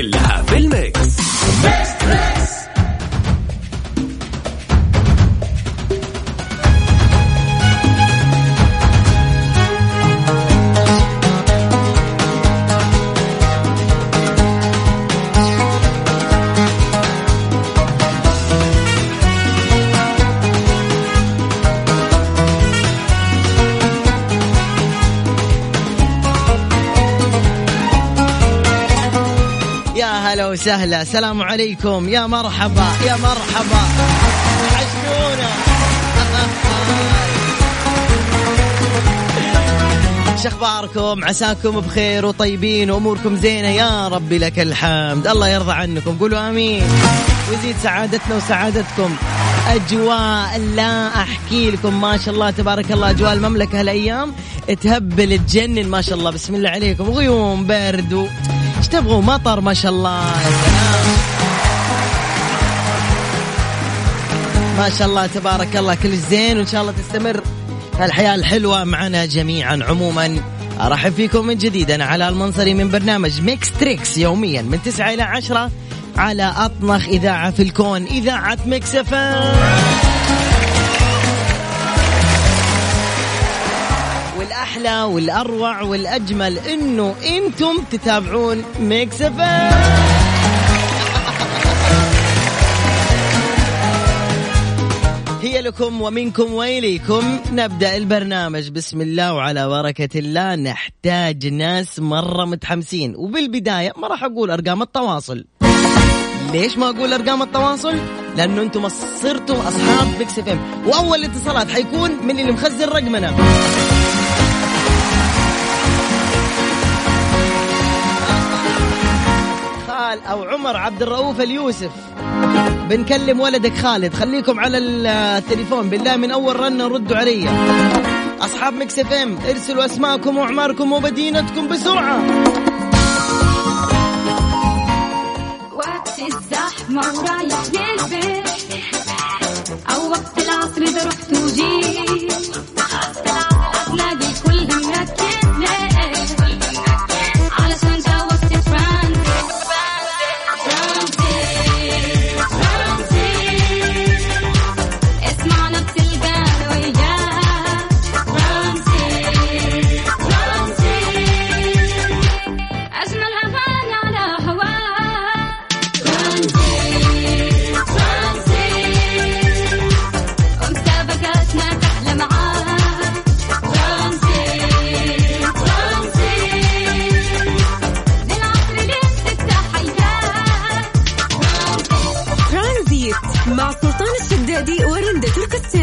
هي كلها هلا وسهلا. السلام عليكم. يا مرحبا يا مرحبا. عشقونا شخباركم عساكم بخير وطيبين وأموركم زينة. يا ربي لك الحمد. الله يرضى عنكم. قولوا آمين. ويزيد سعادتنا وسعادتكم. أجواء لا أحكي لكم. ما شاء الله تبارك الله. أجواء المملكة هالأيام تهبل تجنن ما شاء الله. بسم الله عليكم. غيوم برد. إيش تبغوا مطر ما شاء الله. يا سلام ما شاء الله تبارك الله كل زين وإن شاء الله تستمر الحياة الحلوة معنا جميعا. عموما أرحب فيكم من جديد. أنا علاء المنصري من برنامج Mix Trix يوميا من 9 إلى 10 على أطنخ إذاعة في الكون إذاعة Mix F والأحلى والأروع والأجمل إنه إنتم تتابعون Mix F هي لكم ومنكم واليكم نبدأ البرنامج. بسم الله وعلى بركة الله. نحتاج ناس مرة متحمسين. وبالبداية ما راح أقول أرقام التواصل. ليش ما أقول أرقام التواصل؟ لأنه أنتم صرتم أصحاب Mix FM وأول اتصالات حيكون من اللي مخزن رقمنا. خال أو عمر عبد الرؤوف اليوسف. بنكلم ولدك خالد. خليكم على التليفون. بالله من أول رنه ردوا علي. أصحاب Mix FM ارسلوا أسماءكم وأعماركم ومدينتكم بسرعة. وقت الزحمة ورايح للبيت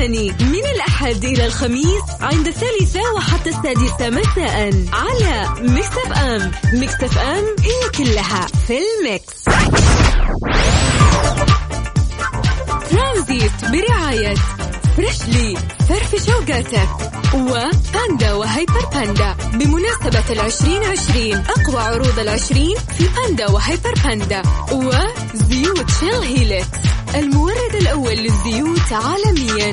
تركستاني من الأحد إلى الخميس عند الثالثة وحتى السادسة مساء على Mix FM Mix FM هي كلها في ال Mix. Transit برعاية Freshly فرفش أوقاتك و Panda و Hyper Panda. بمناسبة العشرين عشرين أقوى عروض العشرين في Panda و Hyper Panda. وزيوت Shell Helix المورد الأول للزيوت عالميا.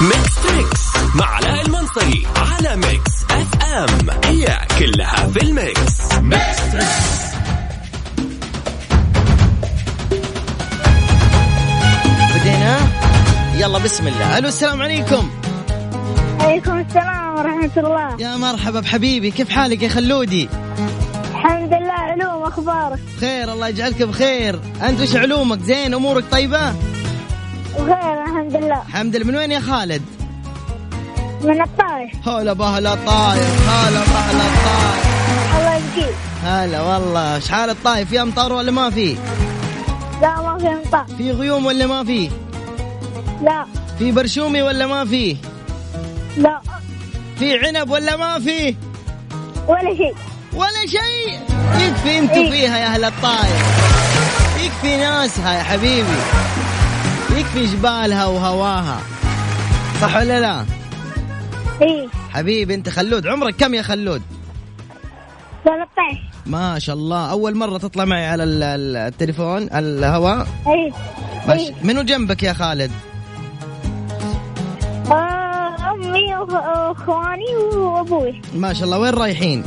Mix Trix مع علاء المنصري على Mix FM. هي كلها في ال Mix. Mix Trix بدينا؟ يلا بسم الله. ألو السلام عليكم. عليكم السلام ورحمة الله. يا مرحبا بحبيبي. كيف حالك يا خلودي؟ علوم أخبارك؟ بخير الله يجعلك بخير. أنت وش علومك؟ زين أمورك طيبة؟ وغير الحمد لله. الحمد لله. من وين يا خالد؟ من الطائف. هلا بهلا الطايف هلا بهلا الطايف الله يبقيك. هلا والله. إيش حال الطايف في أمطار ولا ما في؟ لا ما في مطار في غيوم ولا ما في؟ لا. في برشومي ولا ما في؟ لا. في عنب ولا ما في؟ ولا شيء. ولا شيء. يكفي أنتوا إيه. فيها يا أهل الطايف يكفي ناسها يا حبيبي. يكفي جبالها وهواها. صح ولا لا؟ إيه. حبيبي أنت خلود. عمرك كم يا خلود؟ 13 ما شاء الله. أول مرة تطلع معي على ال- ال- التليفون الهواء؟ إيه. ماشي إيه. منو جنبك يا خالد؟ آه وأخ- وأخواني وأبوي. ما شاء الله. وين رايحين؟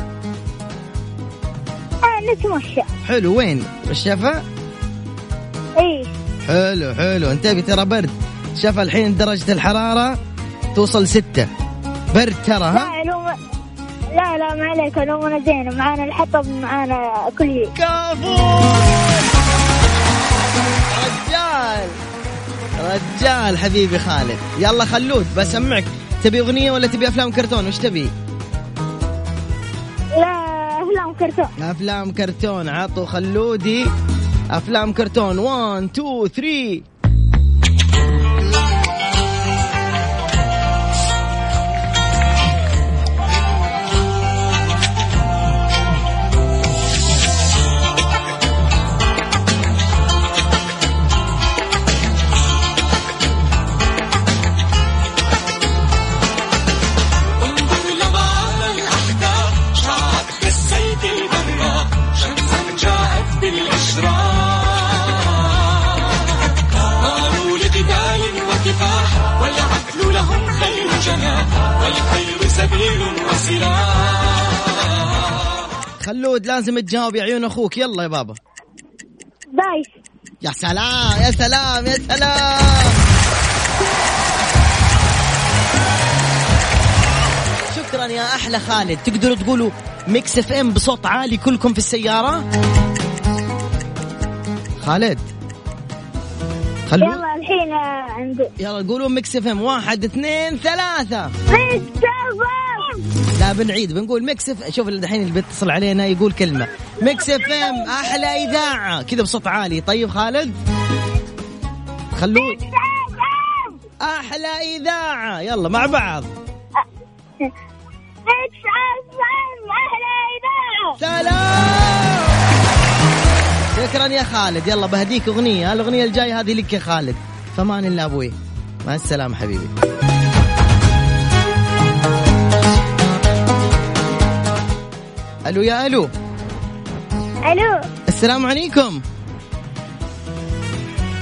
نتمشى حلو وين؟ الشفا؟ إيه حلو حلو. انتبه ترى برد. شفا الحين درجة الحرارة توصل ستة. برد ترى ها؟ لا علوم لا لا ما عليك علومنا زينة معانا الحطب معانا كل شيء. كفو رجال! رجال حبيبي خالد. يلا خلود بسمعك. تبي أغنية ولا تبي أفلام كرتون؟ وش تبي؟ لا أفلام كرتون. أفلام كرتون عطوا خلودي. أفلام كرتون. 1 2 3 خلود لازم تجاوب يا عيون أخوك. يلا يا بابا. nice يا سلام يا سلام يا سلام. شكرا يا أحلى خالد. تقدروا تقولوا Mix FM بصوت عالي كلكم في السيارة؟ خالد. خلو يلا الحين عندي. يلا قولوا Mix FM. واحد اثنين ثلاثة. بالسبب لا بنعيد. بنقول Mix F شوف الحين اللي بيتصل علينا يقول كلمة. Mix FM أحلى إذاعة. كذا بصوت عالي. طيب خالد؟ خلود أحلى إذاعة. يلا مع بعض. أحلى إذاعة. سلام. شكرا يا خالد. يلا بهديك أغنية. الأغنية الجاية هذه لك يا خالد. فمان الله أبوي. مع السلامة حبيبي. ألو يا ألو. ألو. السلام عليكم.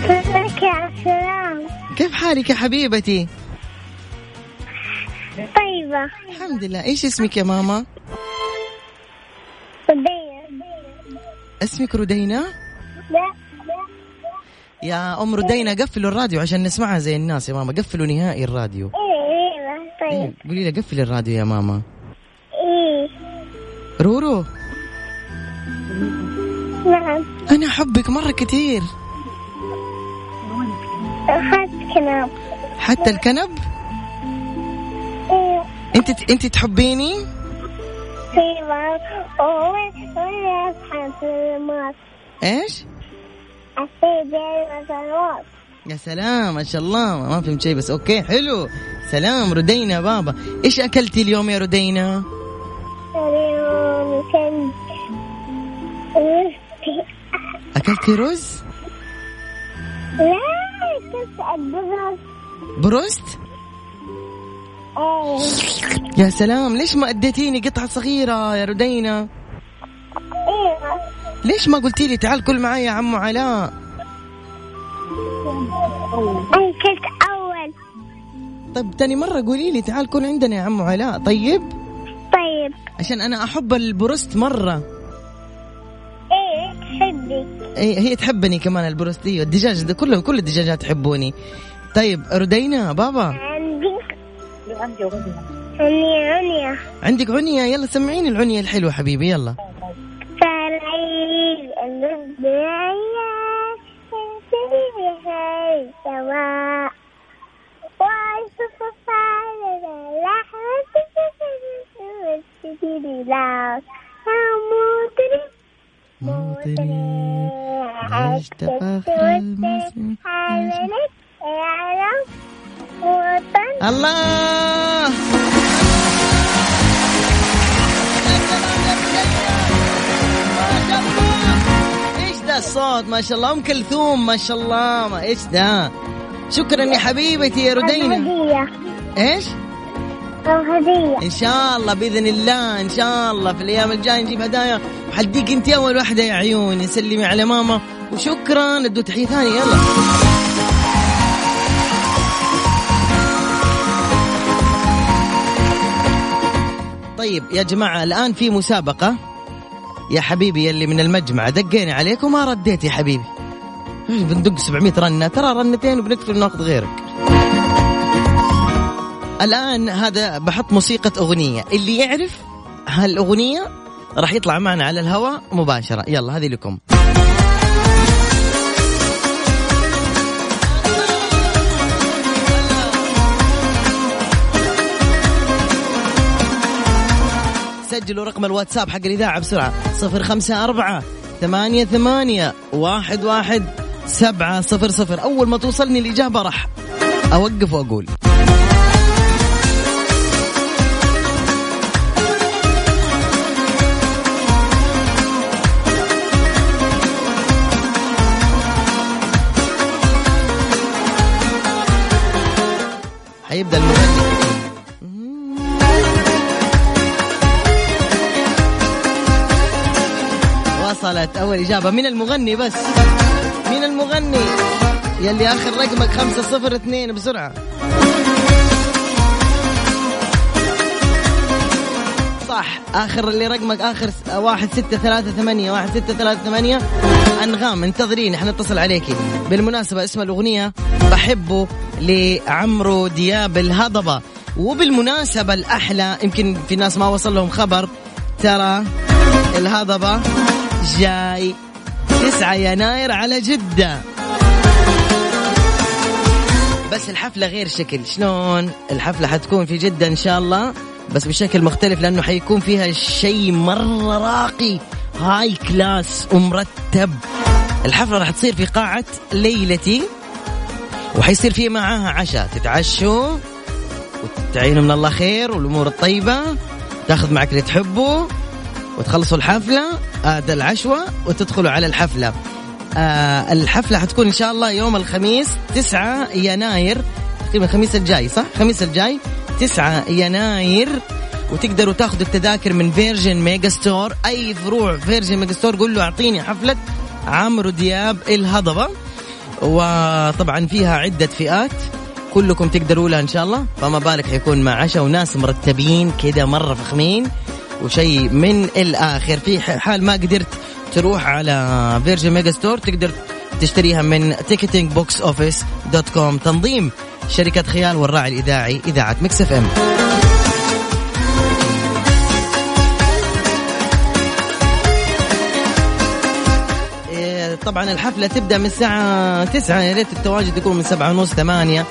لك يا السلام كيف حالك يا حبيبتي؟ طيبة. الحمد لله. إيش اسمك يا ماما؟ ودية اسمك ردينا لا. يا ام ردينا قفلوا الراديو عشان نسمعها زي الناس يا ماما. قفلوا نهائي الراديو. إيه إيه طيب. قولي لها قفلي الراديو يا ماما. إيه. رورو. نعم. أنا أحبك مرة كثير أخذت كلام حتى الكنب؟ إيه. أنت أنت تحبيني؟ وين أصحى في الماس إيش؟ يا سلام. ما شاء الله ما فهمت شيء بس. أوكي حلو. سلام ردينا بابا. إيش أكلتي اليوم يا ردينا؟ اليوم أكلتي رز؟ لا أدرس بروست؟ إيه يا سلام ليش ما أديتيني قطعة صغيرة يا ردينا؟ إيه ليش ما قلتي لي تعال كل معي يا عمو علاء؟ أنا كنت أول. طيب تاني مرة قولي لي تعال كل عندنا يا عمو علاء طيب؟ طيب. عشان أنا أحب البروست مرة. إيه تحبي؟ إيه هي تحبني كمان البروست أيوه الدجاج ده كلهم كل الدجاجات تحبوني طيب ردينا بابا. عندي. عني عني عندك عنية يلا سمعيني العنية الحلوة حبيبي يلا. 为什么？我是不发的人啦，这这这这这这这里啦，那木的哩，木的哩，哎，这这这还没嘞，哎呀，我等。Allah。الصوت ما شاء الله. أم كلثوم ما شاء الله. ما إيش ده؟ شكرا يا حبيبتي يا ردينا. إيش؟ هدية إن شاء الله بإذن الله إن شاء الله. في الأيام الجاية نجيب هدايا. وحديك أنت أول واحدة يا عيوني. سلمي على ماما. وشكرا. ادوا تحية ثانية. يلا. طيب يا جماعة الآن في مسابقة. يا حبيبي يلي من المجمع دقينا عليك وما رديت يا حبيبي. بندق 700 رنة؟ ترى رنتين وبنقفل وناخذ غيرك. الآن هذا بحط موسيقى أغنية. اللي يعرف هالأغنية راح يطلع معنا على الهواء مباشرة. يلا هذه لكم. سجلوا رقم الواتساب حق الإذاعة بسرعة. صفر خمسة أربعة ثمانية ثمانية واحد واحد سبعة صفر صفر. أول ما توصلني الإجابة راح أوقف وأقول. حيبدأ المغني. وصلت. أول إجابة من المغني بس. من المغني يلي آخر رقمك خمسة صفر اثنين بسرعة. صح آخر اللي رقمك آخر واحد ستة ثلاثة ثمانية واحد ستة ثلاثة ثمانية. أنغام انتظرين إحنا نتصل عليكي. بالمناسبة اسم الأغنية بحبه لعمرو دياب الهضبة. وبالمناسبة الأحلى يمكن في ناس ما وصل لهم خبر ترى الهضبة جاي. 9 يناير على جدة. بس الحفلة غير شكل. شلون؟ الحفلة حتكون في جدة إن شاء الله. بس بشكل مختلف لأنه حيكون فيها شيء مرة راقي. هاي كلاس ومرتب. الحفلة راح تصير في قاعة ليلتي. وحيصير في معاها عشاء. تتعشوا وتعينوا من الله خير والأمور الطيبة. تاخذ معك اللي تحبه وتخلصوا الحفلة هذا العشوة وتدخلوا على الحفلة. آه الحفلة حتكون إن شاء الله يوم الخميس 9 يناير تقريبا الخميس الجاي صح؟ الخميس الجاي 9 يناير. وتقدروا تاخذوا التذاكر من Virgin Megastore أي فروع Virgin Megastore قول له أعطيني حفلة عمرو دياب الهضبة. وطبعا فيها عدة فئات كلكم تقدروا لها إن شاء الله. فما بالك حيكون مع عشاء وناس مرتبين كده مرة فخمين. وشيء من الآخر. في حال ما قدرت تروح على Virgin Megastore تقدر تشتريها من Ticketing Box Office dot com تنظيم شركة خيال والراعي الإذاعي إذاعة Mix FM. إيه، طبعا الحفلة تبدأ من الساعة 9 يا ريت التواجد يكون من 7 ونص 8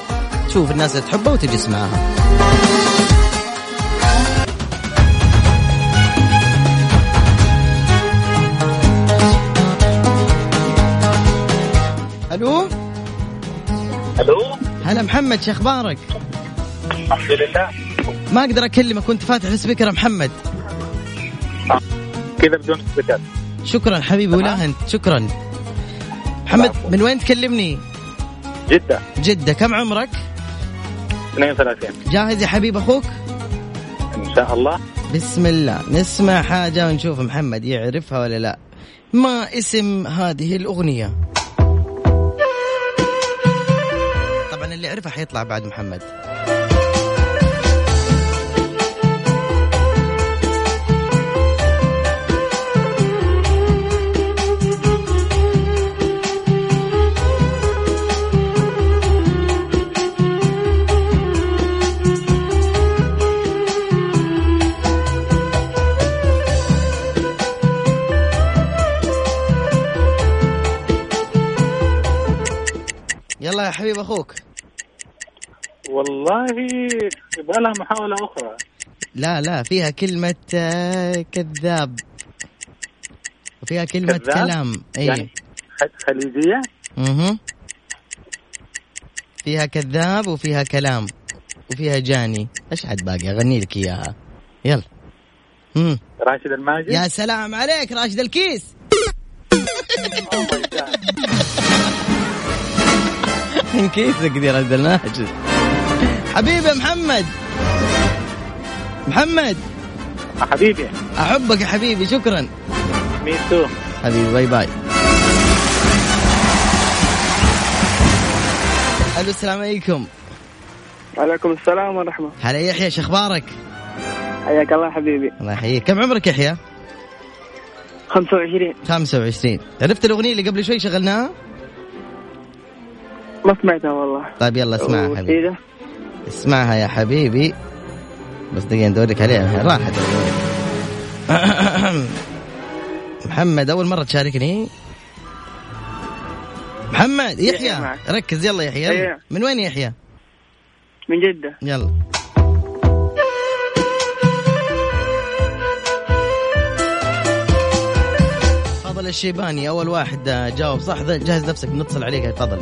تشوف الناس اللي تحبها وتجلس معاها هلا محمد شو أخبارك؟ الحمد لله. ما أقدر أكلمك كنت فاتح السبيكر يا محمد. كذا بدون سبيكر. شكرا حبيبي ولا أنت. شكرا. محمد من وين تكلمني؟ جدة. جدة. كم عمرك؟ 32 جاهز يا حبيب أخوك؟ إن شاء الله. بسم الله. نسمع حاجة ونشوف محمد يعرفها ولا لا. ما اسم هذه الأغنية؟ اللي يعرفها حيطلع بعد محمد. يلا يا حبيب أخوك. والله يبغى لها محاولة أخرى. لا لا فيها كلمة آه، كذاب. وفيها كلمة كذاب؟ كلام اي يعني خليجية؟ أها فيها كذاب وفيها كلام وفيها جاني. إيش عاد باقي؟ أغني لك إياها. يلا. امم راشد الماجد؟ يا سلام عليك راشد الكيس. من كيسك دي راشد الماجد؟ حبيبي محمد. محمد. حبيبي. أحبك يا حبيبي شكرا. me too حبيبي bye bye. ألو السلام عليكم. وعليكم السلام ورحمة. هلا يحيى شو أخبارك؟ حياك الله حبيبي. الله يحييك. كم عمرك يحيى؟ 25 25 عرفت الأغنية اللي قبل شوي شغلناها؟ ما سمعتها والله. طيب يلا اسمعها حبيبي؟ اسمعها يا حبيبي. بس دقيقة ندورك عليها. راحت. محمد أول مرة تشاركني. محمد يحيى. معك. ركز يلا يحيى يلا. أيوة. من وين يحيى؟ من جدة. يلا. فضل الشيباني أول واحد آه، جاوب. صح ذا جهز نفسك نتصل عليك تفضل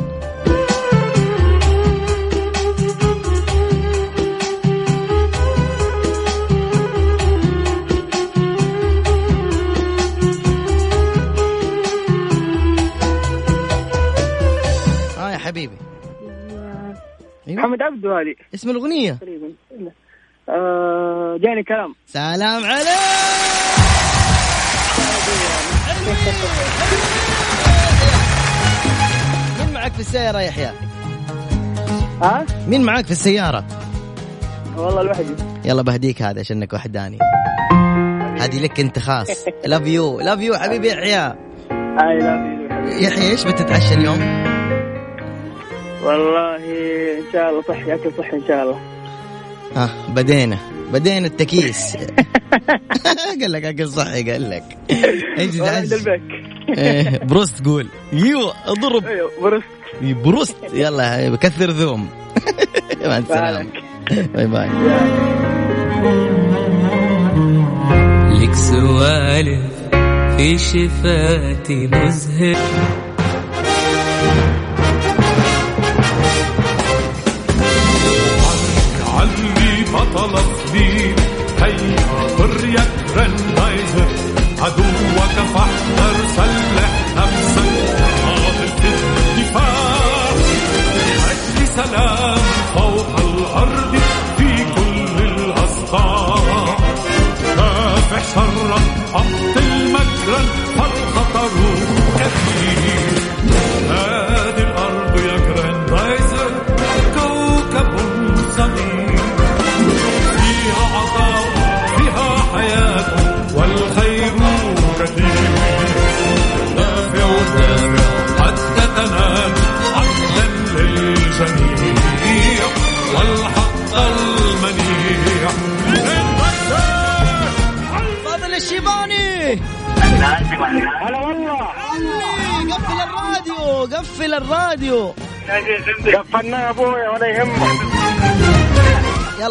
أيوه محمد عبدو هذه اسم الأغنية. تقريبا. آه جاني كلام. سلام عليك. مين معك في السيارة يا يحيى؟ ها؟ مين معك في السيارة؟ والله لوحدي. يلا بهديك هذا عشانك وحداني هذه لك انت خاص. love you love you حبيبي يحيى. اي لا يحيى إيش بتتعشى اليوم؟ والله إن شاء الله صحي أكل صحي إن شاء الله. ها بدينا بدينا التكيس قال لك أكل صحي قال لك؟ البيك إيه، بروست قول. يو اضرب. أيوه برست بروست. يلا حبيبي كثر ذوم. مع السلامة. باي باي. لك سوالف في شفاتي مزهر. بطل صديق هيا قرية رندايزر عدوك فاحذر سلح نفسك. في الدفاع. أجل سلام.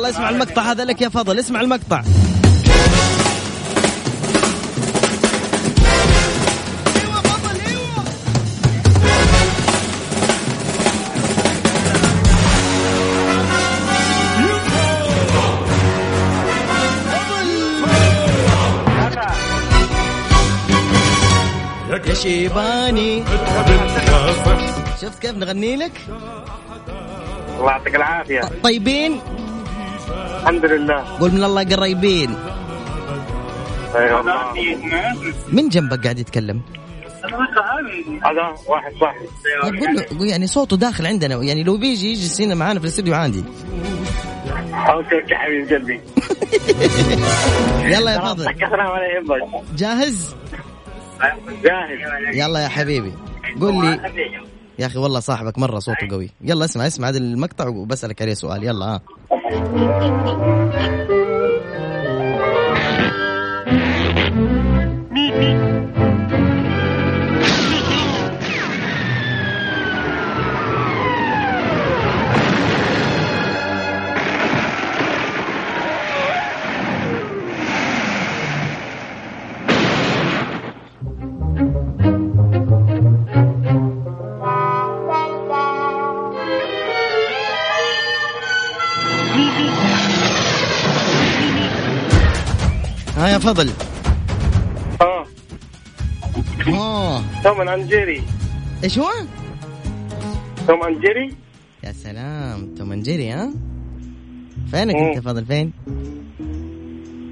يلا اسمع المقطع هذا لك يا فضل اسمع المقطع. أيوه فضل أيوه يا شيباني شفت كيف نغني لك؟ الله يعطيك العافية. طيبين؟ الحمد لله قول من الله قريبين. والله من جنبك قاعد يتكلم؟ هذا واحد صاحبي طيب قول له يعني صوته داخل عندنا يعني لو بيجي يجلس هنا معانا في الاستوديو عادي okay okay حبيب قلبي. يلا يا يهمك جاهز؟ جاهز. يلا يا حبيبي. قول لي. يا أخي والله صاحبك مرة صوته قوي. يلا اسمع اسمع هذا المقطع وبسألك عليه سؤال. يلا ها. فضل آه آه Tom and Jerry إيش هو؟ Tom and Jerry يا سلام Tom and Jerry ها؟ فينك مم. أنت فضل فين؟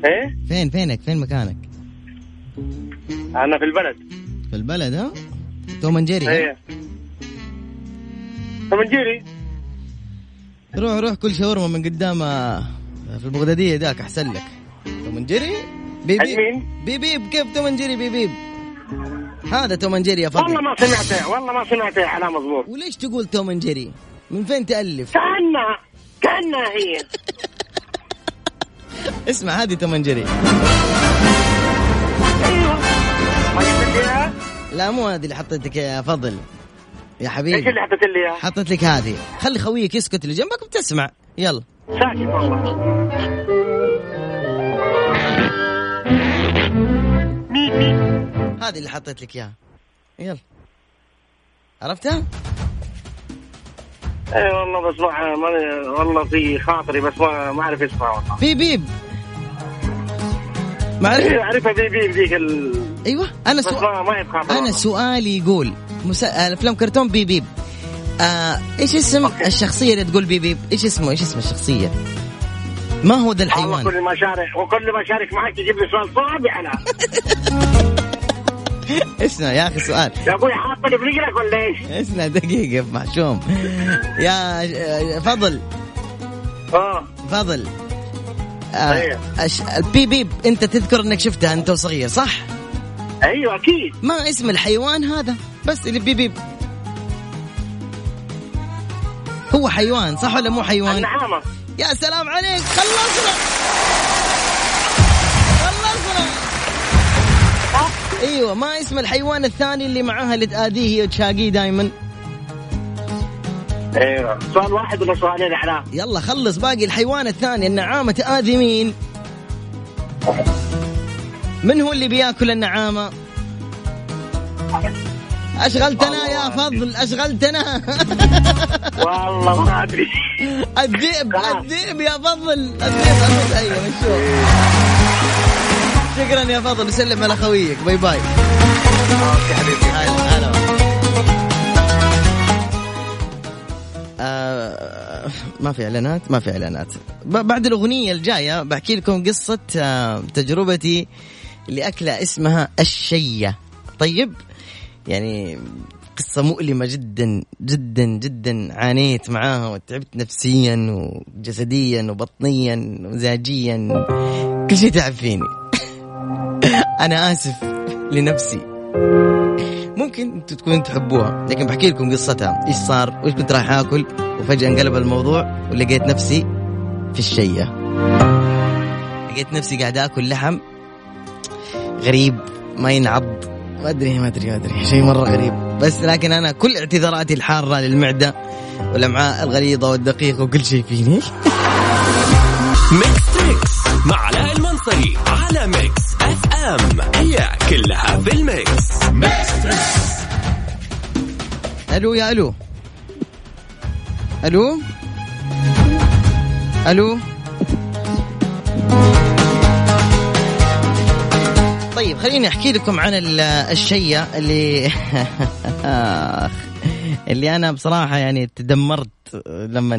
إيه فين فينك فين مكانك؟ أنا في البلد في البلد ها؟ Tom and Jerry؟ إيه Tom and Jerry روح روح كل شاورما من قدام آه، في البغدادية ذاك أحسن لك Tom Jerry بيبيب مين؟ بيبيب كيف Tom Jerry بيبيب؟ هذا Tom Jerry يا فضل والله ما سمعته والله ما سمعته على مضبوط وليش تقول Tom Jerry من فين تألف؟ كأنها كأنها هي. اسمع هذه Tom Jerry أيوه ما؟ لا مو هذه اللي حطيتك يا فضل. يا إيش حبيبي اللي حطيت لي إياها؟ حطيت لك هذه. خلي خويك يسكت اللي جنبك وتسمع يلا. ساكت والله. هذه اللي حطيت لك إياها. يلا. عرفتها؟ أي والله بسمعها ما والله في خاطري بس ما ما أعرف اسمها والله. بيب بيب. معرفة أيوه أعرفها بي بي ذيك ال... أيوه أنا بس سؤال ما ما أنا. سؤالي يقول مسا... أفلام كرتون بيب بيب. آه إيش اسم الشخصية اللي تقول بيب بيب؟ إيش اسمه؟ إيش اسم الشخصية؟ ما هو ذا الحيوان؟ كل ما شارك وكل ما شارك معك تجيب لي سؤال صعب على اسمع يا أخي سؤال. يا أبوي حاطني برجلك ولا إيش؟ اسمع دقيقة يا محشوم يا فضل. آه. فضل. آه. أش... البيب بيب أنت تذكر إنك شفتها أنت وصغير صح؟ أيوه أكيد. ما اسم الحيوان هذا؟ بس اللي بيب بيب هو حيوان صح ولا مو حيوان؟ النعامة. يا سلام عليك خلصنا. أيوه ما اسم الحيوان الثاني اللي معاها اللي تآذيه هي وتشاقيه دائما أيوه سؤال واحد ولا سؤالين على؟ يلا خلص باقي الحيوان الثاني النعامة تآذي مين؟ من هو اللي بياكل النعامة؟ أشغلتنا يا فضل أشغلتنا. والله ما أدري. الذئب. الذئب يا فضل. الذئب أيوه نشوف شكرا يا فضل وسلم على خويك bye bye. okay حبيبي. هلا هلا آه ما في إعلانات ما في إعلانات. بعد الأغنية الجاية بحكي لكم قصة آه تجربتي لأكلة اسمها الشية. طيب؟ يعني قصة مؤلمة جدا جدا جدا. عانيت معاها وتعبت نفسيا وجسديا وبطنيا ومزاجيا كل شيء تعب فيني. أنا آسف لنفسي. ممكن أنتوا تكونوا تحبوها لكن بحكي لكم قصتها. إيش صار؟ وإيش كنت رايح آكل؟ وفجأة انقلب الموضوع ولقيت نفسي في الشية. لقيت نفسي قاعد آكل لحم غريب ما ينعض. ما أدري ما أدري ما أدري. شيء مرة غريب. بس لكن أنا كل اعتذاراتي الحارة للمعدة والأمعاء الغليظة والدقيقة وكل شيء فيني. Mix Trix مع علاء المنصري على Mix. كلها في ال mix. ألو يا ألو. ألو؟ ألو؟ طيب خليني أحكي لكم عن ال- الشيء اللي اللي أنا بصراحة يعني تدمرت لما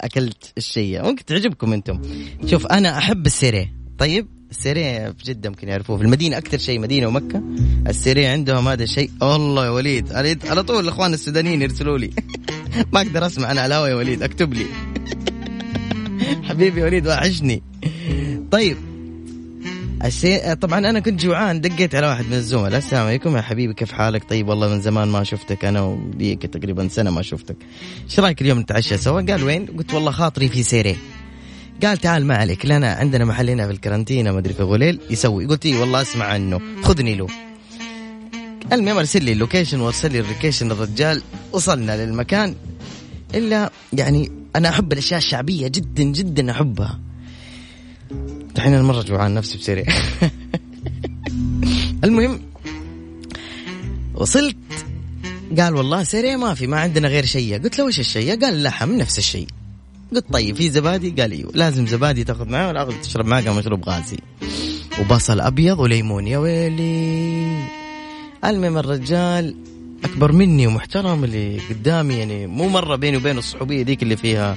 أكلت الشيء. ممكن تعجبكم أنتم. شوف أنا أحب السيري. طيب؟ السيري في جده ممكن يعرفوه. في المدينة أكثر شيء مدينة ومكة السيري عندهم هذا الشيء. والله يا وليد على- طول الإخوان السودانيين يرسلوا لي. ما أقدر أسمع أنا على الهوا يا وليد اكتب لي. حبيبي وليد وحشني. طيب السي... طبعا أنا كنت جوعان دقيت على واحد من الزملاء السلام عليكم يا حبيبي كيف حالك؟ طيب والله من زمان ما شفتك أنا وليك تقريبا سنة ما شفتك. إيش رأيك اليوم نتعشى سوا؟ قال وين؟ قلت والله خاطري في سيري قال تعال ما عليك لنا عندنا محل هنا في الكرنتينه ما أدري في غليل يسوي. قلت اي والله أسمع عنه. خذني له. المهم أرسل لي ال location وأرسل لي ال location الرجال. وصلنا للمكان. إلا يعني أنا أحب الأشياء الشعبية جدا جدا أحبها. دحين أنا مرة جوعان نفسي بسريع. المهم وصلت. قال والله سريع ما في ما عندنا غير شيء. قلت له وش الشيء؟ قال اللحم نفس الشيء. قلت طيب في زبادي؟ قال أيوه. لازم زبادي تاخذ معاه ولا أخذ تشرب معاه مشروب غازي. وبصل أبيض وليمون يا ويلي. المهم الرجال أكبر مني ومحترم اللي قدامي يعني مو مرة بيني وبينه الصحوبية ذيك اللي فيها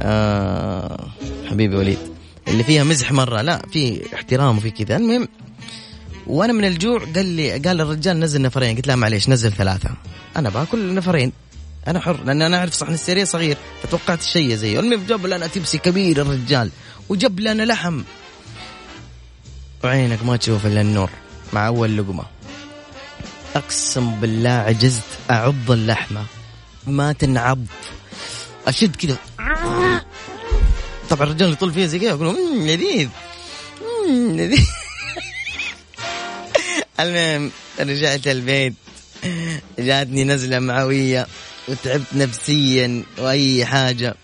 آه حبيبي وليد اللي فيها مزح مرة. لا في احترام وفي كذا. المهم وأنا من الجوع قال لي قال الرجال نزل نفرين. قلت له معليش نزل ثلاثة. أنا باكل نفرين. أنا حر لأن أنا أعرف صحن السيريه صغير فتوقعت الشيء زيه المهم جاب لنا تبسي كبير الرجال وجاب لنا لحم. وعينك ما تشوف إلا النور مع أول لقمة. أقسم بالله عجزت أعض اللحمة. ما تنعض. أشد كذا طبعا الرجال يطول فيها زي كذا يقولوا "مم، لذيذ. لذيذ. المهم رجعت البيت. جاتني نزلة معوية. وتعبت نفسيا وأي حاجة.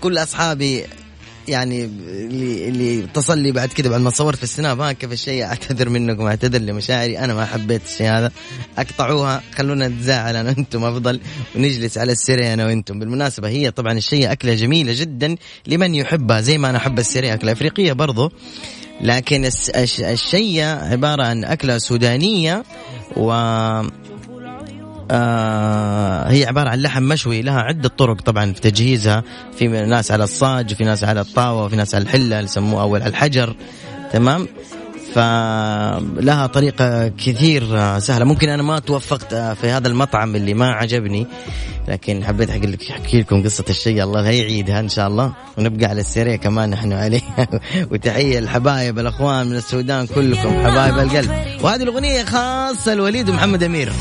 كل أصحابي يعني اللي اللي اتصل لي بعد كذا بعد ما صورت في ال Snap ها كيف الشيء أعتذر منكم أعتذر لمشاعري. أنا ما حبيت الشيء هذا. أقطعوها خلونا نتزاعل أنا وأنتم أفضل ونجلس على السيري أنا وأنتم. بالمناسبة هي طبعا الشيء أكلة جميلة جدا لمن يحبها زي ما أنا أحب السيري أكلة إفريقية برضو. لكن الشيء عبارة عن أكلة سودانية و آه هي عبارة عن لحم مشوي لها عدة طرق طبعا في تجهيزها. في ناس على الصاج وفي ناس على الطاوة وفي ناس على الحلة اللي يسموها أول على الحجر. تمام؟ فلها طريقة كثير آه، سهلة. ممكن أنا ما توفقت آه، في هذا المطعم اللي ما عجبني لكن حبيت أحكي لك أحكي لكم قصة الشيء. الله يعيدها إن شاء الله. ونبقى على السريع كمان نحن عليه وتحية الحبايب الأخوان من السودان كلكم حبايب القلب. وهذه الأغنية خاصة لوليد ومحمد أمير.